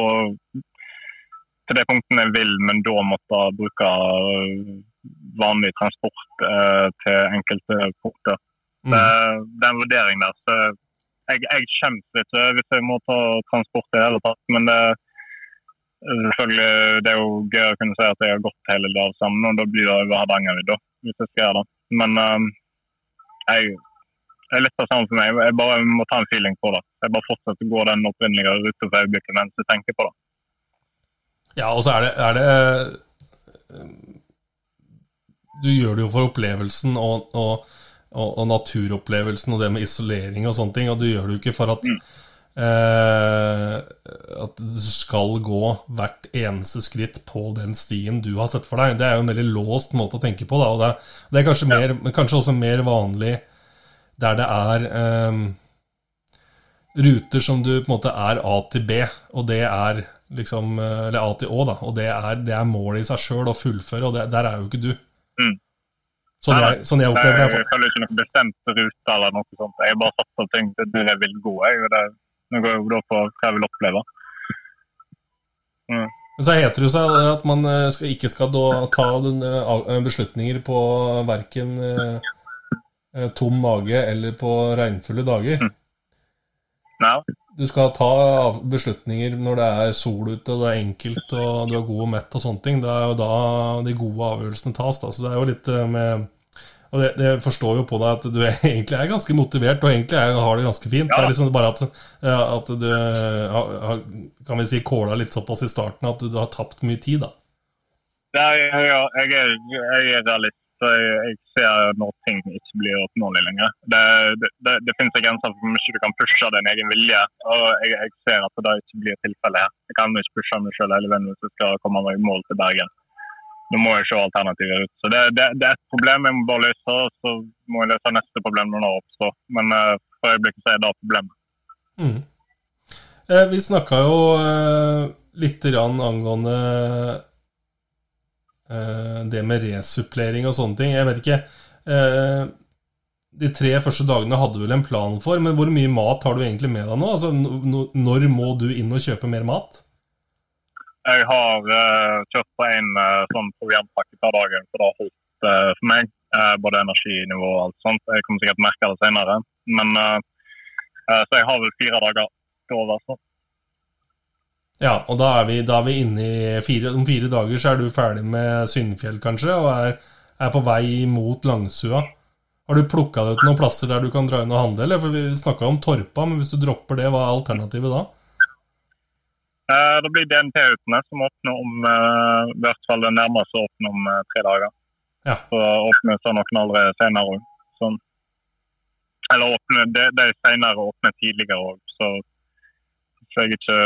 til de punktene jeg vil, men da måtte bruke vanlig transport uh, til enkelte punkter. Mm. Det, det, er en vurdering der. så jeg, jeg skjemmes ikke hvis jeg må ta transport i det hele tatt, men det Selvfølgelig, Det er jo gøy å kunne si at jeg har gått hele dagen sammen, og da blir det over Hardangervidda. hvis jeg skal gjøre det. Men um, jeg, det er litt det samme for meg. Jeg bare må ta en feeling på det. Jeg bare fortsetter å gå den opprinnelige ruta for øyeblikket mens jeg tenker på det. Ja, og så er det, er det Du gjør det jo for opplevelsen og, og, og, og, naturopplevelsen og det med isolering og sånne ting, og du gjør det jo ikke for at mm Eh, at du skal gå hvert eneste skritt på den stien du har sett for deg. Det er jo en veldig låst måte å tenke på. Da, og det, det er kanskje, mer, kanskje, også mer vanlig der det er eh, ruter som du på en måte er A til B, og det er liksom Eller A til Å, da. Og det er, det er målet i seg sjøl å fullføre, og det, der er jo ikke du. Sånn jeg, sånn jeg opplever det. Jeg følger ikke noen bestemt rute eller noe sånt. Jeg bare satser ting til det jeg vil gå. Jeg, det nå går jeg da på hva jeg vil oppleve. Mm. Men så heter det jo seg at man eh, skal, ikke skal ta den, beslutninger på verken eh, tom mage eller på regnfulle dager. Mm. No. Du skal ta beslutninger når det er sol ute, og det er enkelt, og du er god og mett og sånne ting. Det er jo da de gode avgjørelsene tas. Da. Så det er jo litt med og det, det, forstår jo på deg at du egentlig er ganske motivert og egentlig er, har det ganske fint. Ja. Det er liksom bare at, at du har kan vi si, kåla litt såpass i starten at du, du har tapt mye tid, da. Ja, jeg, er, jeg er realist. Så jeg, jeg, ser når ting ikke blir oppnåelig lenger. Det, det, det, det finnes grenser for hvor mye du kan pushe din egen vilje. og Jeg, jeg ser at det ikke blir tilfellet her. Jeg kan ikke pushe meg selv hele veien hvis jeg skal komme meg i mål til Bergen nå må jeg se alternativer ut. Så det, det, det, er et problem jeg må bare løse, og så må jeg løse neste problem når det oppstår. Men uh, for øyeblikket så er det problemet. Mm. Eh, vi snakka jo eh, litt angående det med resupplering og sånne ting. Jeg vet ikke eh, De tre første dagene hadde du vel en plan for, men hvor mye mat har du egentlig med deg nå? Altså, når må du inn og kjøpe mer mat? Jeg har uh, kjørt på en uh, sånn programpakke per dag, for det har holdt uh, for meg. både energinivå og alt sånt. Jeg kommer sikkert merke det senere. Men, så jeg har vel fire dager til over. Ja, og da er vi, da er vi inne i fire, Om fire dager så er du ferdig med Syndfjell, kanskje, og er, er på vei mot Langsua. Har du plukka ut noen plasser der du kan dra inn og handle? Eller? For Vi snakka om Torpa, men hvis du dropper det, hva er alternativet da? Eh, det blir DNT-utene som åpner om eh, i hvert fall det nærmeste åpner om eh, tre dager. Ja. Så åpner så noen allerede senere òg. Sånn. Eller åpner, de, de senere åpner tidligere òg, så hvis jeg ikke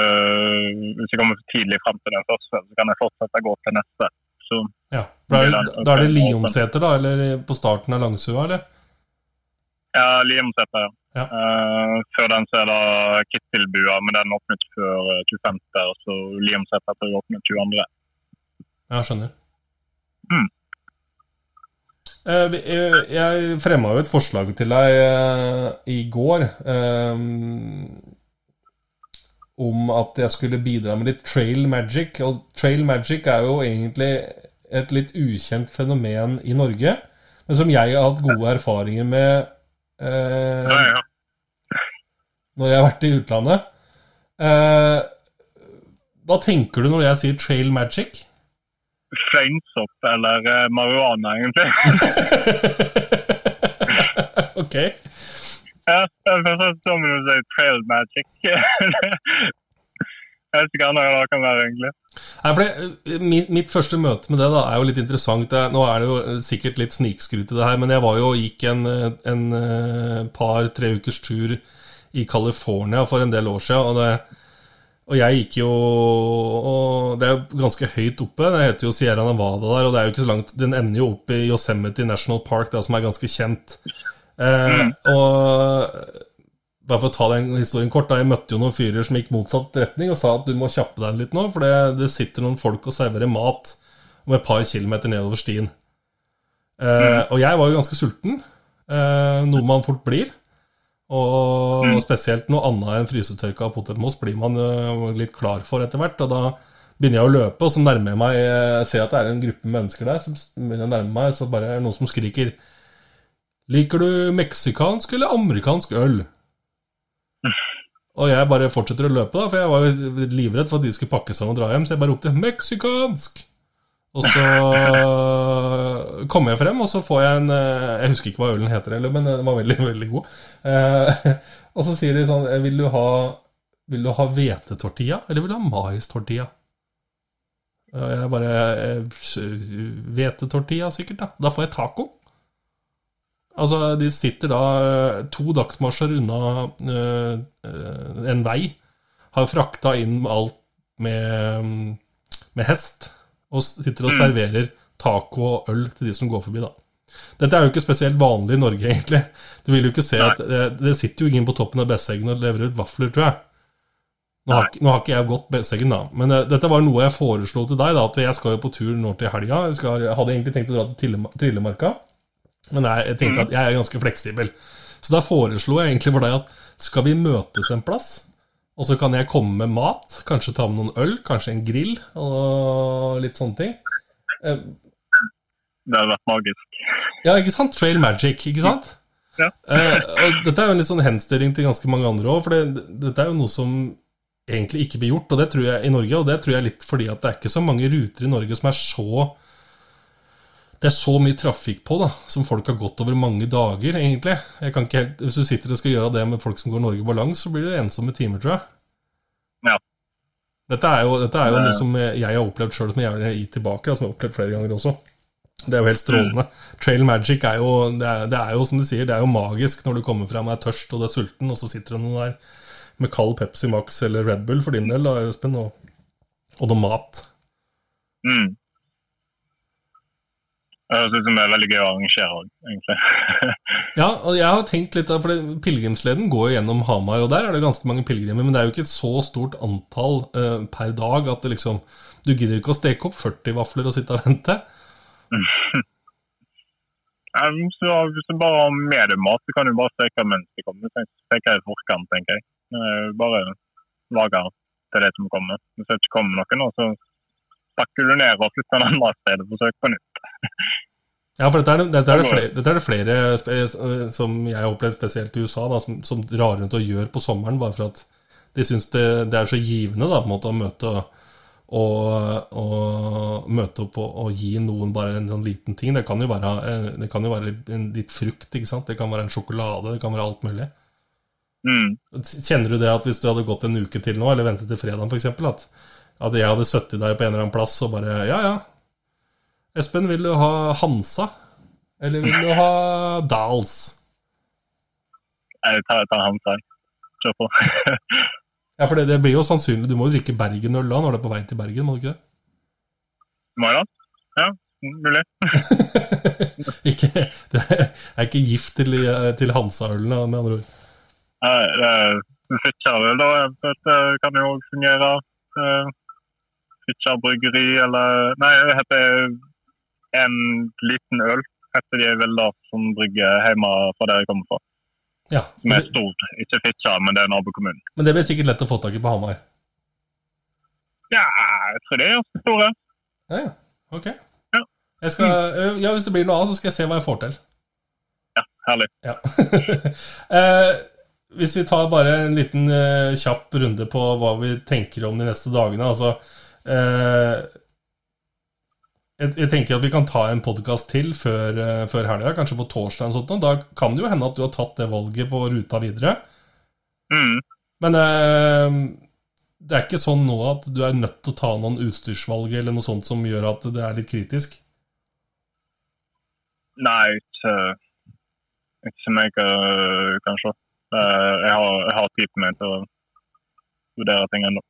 Hvis jeg kommer for tidlig fram til den første, så kan jeg fortsette å gå til neste. Så Ja. Da er, det- da er det Liomseter, da? Eller på starten av Langsua, eller? ja, Liomseter, ja. Ja. Uh, før den så er det Kittilbua, men den åpnet før eh, 25. Så Liomseter jeg åpnet 22. Ja, skjønner. Mm. Eh, eh, Jeg fremma jo et forslag til deg eh, i går eh, om at jeg skulle bidra med litt trail magic. Og trail magic er jo egentlig et litt ukjent fenomen i Norge, men som jeg har hatt gode erfaringer med eh, Ja, ja. når jeg har vært i utlandet. Eh, hva tenker du når jeg sier trail magic? Fleinsopp eller eh, marihuana, egentlig. ok. Ja, først som du sier trail magic. jeg vet ikke hva det kan være, egentlig. Nei, for det, mitt, mitt første møte med det da er jo litt interessant. Jeg, nå er det jo sikkert litt snikskryt i det her, men jeg var jo gikk en, en eh, par-tre ukers tur i California for en del år siden. Og, det, og jeg gikk jo og Det er jo ganske høyt oppe. Det heter jo Sierra Nevada der, og det er jo ikke så langt Den ender jo opp i Yosemite National Park, det som er ganske kjent. Eh, Og bare for å ta den historien kort, da, jeg møtte jo noen fyrer som gikk motsatt retning og sa at du må kjappe deg litt nå, for det, det sitter noen folk og serverer mat om et par kilometer nedover stien. Eh, og jeg var jo ganske sulten, eh, noe man fort blir. Og spesielt noe annet enn frysetørka potetmos blir man jo litt klar for etter hvert. Og da begynner jeg å løpe, og så nærmer jeg meg Jeg ser at det er en gruppe mennesker der. Så begynner jeg å nærme meg, så bare er det noen som skriker Liker du meksikansk eller amerikansk øl? Og jeg bare fortsetter å løpe, da, for jeg var jo livredd for at de skulle pakke sammen og dra hjem. Så jeg bare ropte 'meksikansk'! Og så kommer jeg frem, og så får jeg en eh, Jeg husker ikke hva ølen heter, heller, men den var veldig, veldig god. Eh, og så sier de sånn Vil du ha Vil du ha hvetetortilla, eller vil du ha maistortilla? Jeg bare eh, Hvetetortilla, sikkert, da. Da får jeg taco. Altså, de sitter da eh, to dagsmarsjer unna eh, en vei, har frakta inn alt med, mm, med hest, og sitter og serverer taco og øl til de som går forbi, da. Dette er jo ikke spesielt vanlig i Norge, egentlig. Du vil jo ikke se Nei. at Det, det sitter jo ingen på toppen av Besseggen og leverer ut vafler, tror jeg. Nå har, ikke- nå har ikke jeg gått Besseggen, da, men uh, dette var noe jeg foreslo til deg. da, At jeg skal jo på tur nå til helga. Jeg, skal, jeg hadde egentlig tenkt å dra til Trille- Trillemarka. Men jeg, jeg tenkte at jeg er ganske fleksibel. Så da foreslo jeg egentlig for deg at skal vi møtes en plass? Og så kan jeg komme med mat, kanskje ta med noen øl, kanskje en grill og litt sånne ting. Eh, Det hadde vært magisk. Ja, ikke sant? Trail magic, ikke sant? Ja. Eh, dette er jo en litt sånn henstilling til ganske mange andre òg, for det, dette er jo noe som egentlig ikke blir gjort og det tror jeg i Norge, og det tror jeg litt fordi at det er ikke så mange ruter i Norge som er så det er så mye trafikk på, da, som folk har gått over mange dager, egentlig. Jeg kan ikke helt, Hvis du sitter og skal gjøre det med folk som går Norge balans, så blir det ensomme timer, tror jeg. Ja. Dette er jo, dette er jo Det- noe som jeg har opplevd sjøl, som jeg gjerne gir tilbake, og som jeg har opplevd flere ganger også. Det er jo helt strålende. Trail magic er jo, det er, det er jo som du sier, det er jo magisk når du kommer fram og er tørst og du er sulten, og så sitter det noen der med kald Pepsi Max eller Red Bull for din del, da, Espen, og, og noe mat. Mm. Ut som det er veldig gøy å arrangere òg, egentlig. Ja, og jeg har tenkt litt for Pilegrimsleden går gjennom Hamar, og der er det ganske mange pilegrimer, men det er jo ikke et så stort antall uh, per dag at det liksom Du gidder ikke å steke opp 40 vafler og sitte og vente. Så, hvis du bare har med deg mat, så kan du bare steke mens de kommer. Steke i forkant, tenker jeg. Bare lage til det som kommer. Hvis det ikke kommer noen, så pakker du ned og flytter en andre sted og forsøker på nytt. Ja, for dette er, det- dette er, det, flere, dette er det flere som jeg har opplevd spesielt i USA, da, som, som drar rundt og gjør på sommeren, bare for at de syns det, det er så givende da, på en måte å møte og, og møte opp og, og, gi noen bare en sånn liten ting. Det kan jo være, eh, det kan jo være en, litt frukt, ikke sant? det kan være en sjokolade, det kan være alt mulig. Mm. Kjenner du det at hvis du hadde gått en uke til nå, eller ventet til fredag f.eks., at, at jeg hadde sittet der på en eller annen plass og bare Ja, ja, Espen, vil du ha Hansa? Eller vil du ha Dals? Jeg tar, tar Hansa. Kjør på. Ja, for det, det, blir jo sannsynlig Du må jo drikke Bergen-øl da når du er på vei til Bergen, må du ikke det? Må jeg da? Ja, mulig. ikke, det er ikke gift til, til Hansa-ølen, med andre ord? Nei, Fitjarøl da, det kan jo fungere. Fitjar bryggeri, eller Nei, det heter en liten øl. Heter de vel da, som brygger hjemme fra der jeg kommer fra. Ja. Som er stort. Ikke Fitjar, men det er nabokommunen. Men det blir sikkert lett å få tak i på Hamar? Ja, jeg tror det er ganske store. Ja, ja. Ok. Ja. Skal, mm. ja, Hvis det blir noe av, så skal jeg se hva jeg får til. Ja, herlig. Ja. eh, hvis vi tar bare en liten eh, kjapp runde på hva vi tenker om de neste dagene. Altså eh, jeg, jeg, tenker at vi kan ta en podkast til før, uh, før helga, kanskje på torsdag. Og sånt, da kan det jo hende at du har tatt det valget på ruta videre. Mm. Men uh, det er ikke sånn nå at du er nødt til å ta noen utstyrsvalg eller noe sånt som gjør at det er litt kritisk? Nei, ikke, ikke som jeg kan se. Jeg har, jeg har tid på meg til å vurdere ting ennå.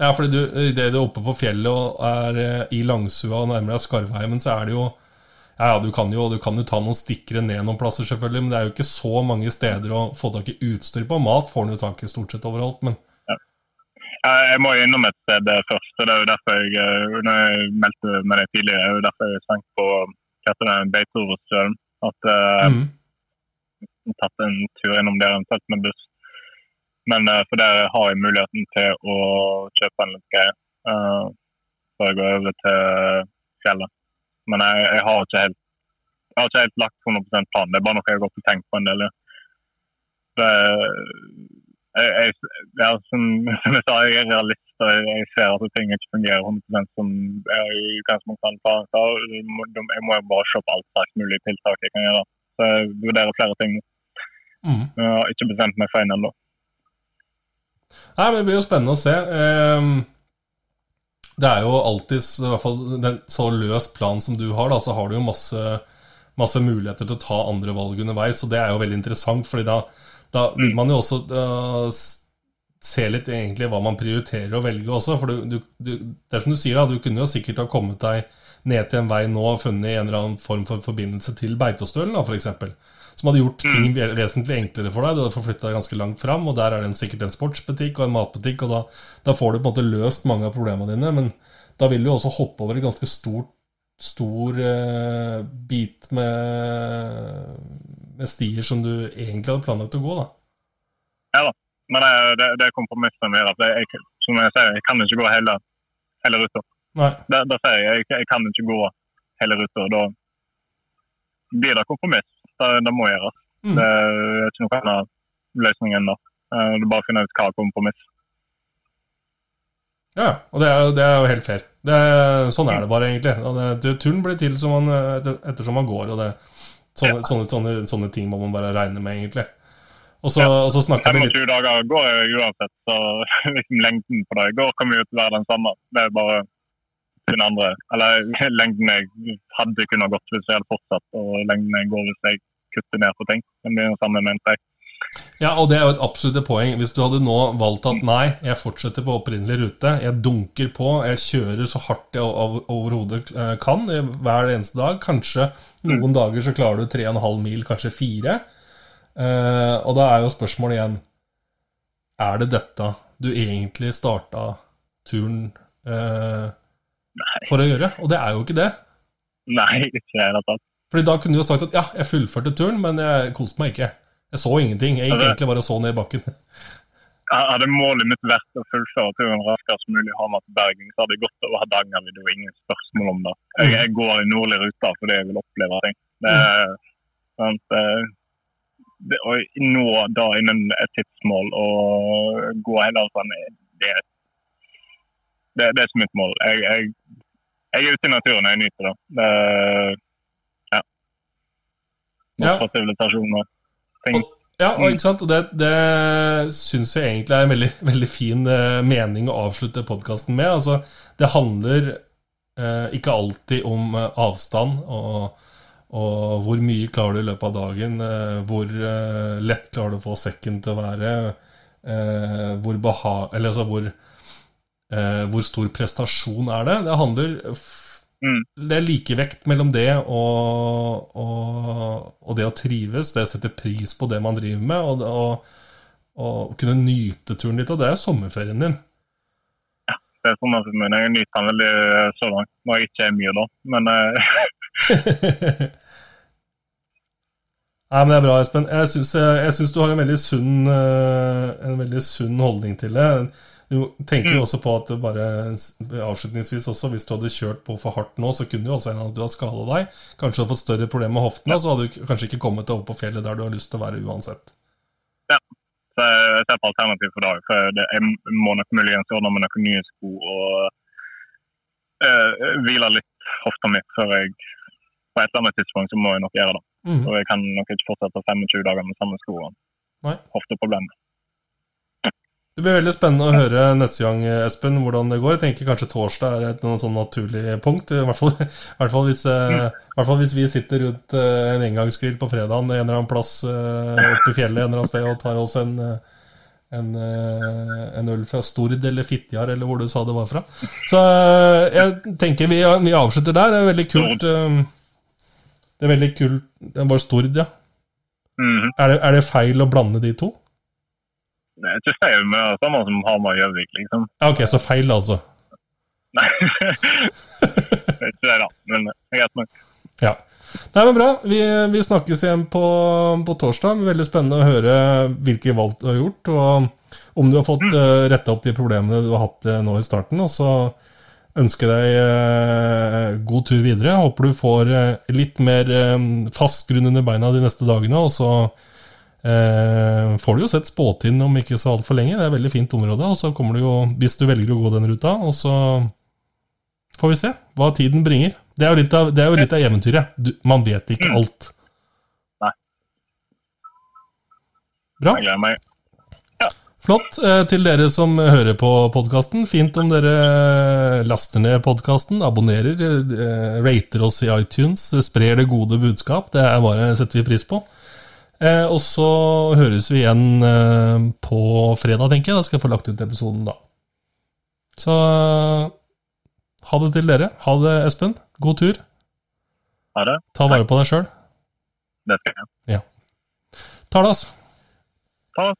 Ja, fordi du, idet du er oppe på fjellet og er eh, i Langsua og nærmer deg Skarvheimen, så er det jo Ja, du kan jo, du kan jo ta noen stikkere ned noen plasser, selvfølgelig, men det er jo ikke så mange steder å få tak i utstyr på. Mat får du jo tak i stort sett overalt, men ja. Jeg må jo innom et sted først. og Det er jo derfor jeg, eh, når jeg meldte med deg tidligere, det er jo derfor jeg tenkte på det, Beitostølen. At jeg mm. tatt en tur innom der eventuelt med buss. Men uh, for der har jeg muligheten til å kjøpe en litt greie uh, før jeg går over til fjellet. Men jeg, jeg, har ikke helt jeg har ikke helt lagt 100% plan. Det er bare noe jeg har gått og tenkt på en del. Det, jeg, jeg, ja, som, som, jeg sa, jeg er realist og jeg, ser at ting ikke fungerer 100 som jeg i utgangspunktet har. Jeg må jo bare se på alt slags mulige tiltak jeg kan gjøre. Så jeg vurderer flere ting. Mm. Jeg har ikke bestemt meg for en ennå. Nei, men Det blir jo spennende å se. Ehm, det er jo alltid, i hvert fall den så løs plan som du har, da, så har du jo masse, masse muligheter til å ta andre valg underveis. Og det er jo veldig interessant, fordi da, da vil man jo også se litt egentlig hva man prioriterer å velge også. For du, du, du, det er som du sier, da, du kunne jo sikkert ha kommet deg ned til en vei nå og funnet en eller annen form for forbindelse til Beitostølen, f.eks som hadde gjort ting mm. vesentlig enklere for deg. Du hadde forflytta deg ganske langt fram, og der er det sikkert en sportsbutikk og en matbutikk, og da, da, får du på en måte løst mange av problemene dine. Men da vil du også hoppe over en ganske stor, stor uh, bit med, med, stier som du egentlig hadde planlagt å gå, da. Ja da, men det, det, det er kompromisset med at jeg, som jeg sier, jeg kan ikke gå hele, hele ruta. Da, da sier jeg, jeg jeg kan ikke gå hele ruta. Da blir det kompromiss det, det må gjøres. Mm. Det er ikke noen annen løsning ennå. det. du bare finner ut hva kompromiss. Ja, og det er, det er jo helt fair. Er, sånn er det bare, egentlig. Det, turen blir til som man, etter, ettersom man går. og det, sånne, ja. sånne, sånne, sånne, ting må man bare regne med, egentlig. Og så, ja. og så snakker vi litt... dager går jo uansett, så liksom lengden på det går kommer jo til å være den samme. Det er bare den andre Eller lengden jeg hadde kunnet gått hvis jeg hadde fortsatt, og lengden jeg går hvis jeg kutte ned på ting. Det blir det samme med en. Ja, og det er jo et absolutt poeng. Hvis du hadde nå valgt at nei, jeg fortsetter på opprinnelig rute, jeg dunker på, jeg kjører så hardt jeg overhodet eh, kan hver eneste dag. Kanskje noen mm. dager så klarer du 3,5 mil, kanskje 4. Uh, og da er jo spørsmålet igjen Er det dette du egentlig starta turen uh, for å gjøre? Og det er jo ikke det. Nei, ikke i det hele tatt. Fordi da kunne du jo sagt at ja, jeg fullførte turen, men jeg koste meg ikke. Jeg så ingenting. Jeg gikk egentlig bare og så ned i bakken. Hadde målet mitt vært å fullføre turen raskest mulig hjem til Bergen, så hadde jeg gått over Hardangervidda og ingen spørsmål om det. Jeg, jeg går i nordlig rute fordi jeg vil oppleve ting. Det, mm. det, å nå da innen et tidsmål og gå hele sånn, det, det, det er ikke mitt mål. Jeg, jeg, jeg er ute i naturen, jeg nyter det. det. Ja. Ting. Ja, og ikke sant? Og det, det syns jeg egentlig er en veldig, veldig fin eh, mening å avslutte podkasten med. Altså, det handler eh, ikke alltid om eh, avstand og, og hvor mye klarer du i løpet av dagen. Eh, hvor lett klarer du å få sekken til å være. eh, hvor beha... Eller altså hvor eh, Hvor stor prestasjon er det? Det handler Mm. det er likevekt mellom det og, og, og det å trives, det å sette pris på det man driver med, og, og, og kunne nyte turen litt. Og det er sommerferien din. Ja, Det er sommerferien min. Jeg nyter den veldig eh, så langt. Når jeg ikke er mye, da. Men eh, Nei, men Det er bra, Espen. Jeg syns, du har en veldig sunn eh, En veldig sunn holdning til det. Du tenker jo også på at bare avslutningsvis også, hvis du hadde kjørt på for hardt nå, så kunne jo også hende at du hadde skada deg. Kanskje hadde fått større problemer med hoftene, så hadde du kanskje ikke kommet deg opp på fjellet der du har lyst til å være uansett. Ja, så jeg ser på alternativ for dag. For det, jeg må nok muligens ordne med noen nye sko og øh, hvile litt hofta mi før jeg På et eller annet tidspunkt så må jeg nok gjøre det. Mm. Og jeg kan nok ikke fortsette 25 dager med samme sko hofteproblemer. Det blir veldig spennende å høre neste gang, Espen, hvordan det går. Jeg tenker kanskje torsdag er et noe sånn naturlig punkt. I hvert fall, i hvert fall, hvis, eh, i hvert fall hvis vi sitter rundt eh, en engangsgrill på fredagen en eller annen plass eh, oppe i fjellet en eller annen sted og tar oss en, en, en øl fra Stord eller Fitjar, eller hvor du sa det var fra. Så jeg tenker vi, vi avslutter der. Det er veldig kult. Det er veldig kult Det var Stord, ja. Mhm. Er det, er det feil å blande de to? Det er ikke feil med det samme som Hamar og Gjøvik, liksom. Ok, så feil, altså. Nei. det er ikke det, da. Men greit nok. Ja. Nei, men Bra. Vi, vi snakkes igjen på, på torsdag. Veldig spennende å høre hvilke valg du har gjort, og om du har fått uh, retta opp de problemene du har hatt uh, nå i starten. Og så ønsker jeg deg uh, god tur videre. Håper du får eh, litt mer eh, fast grunn under beina de neste dagene. Og så eh, får du jo sett Spåtind om ikke så altfor lenge. Det er et veldig fint område. Og så kommer du jo, hvis du velger å gå den ruta, og så får vi se hva tiden bringer. Det er jo litt av, det er jo litt av eventyret. Du, man vet ikke alt. Nei. Bra. Jeg gleder meg. Flott. Eh, til dere som hører på podkasten, fint om dere laster ned podkasten, abonnerer, eh, rater oss i iTunes, sprer det gode budskap. Det er bare setter vi pris på. Eh, og så høres vi igjen eh, på fredag, tenker jeg. Da skal jeg få lagt ut episoden da. Så ha det til dere. Ha det, Espen. God tur. Ha det. Ta vare på deg sjøl. Det skal jeg. Talas. Ta det.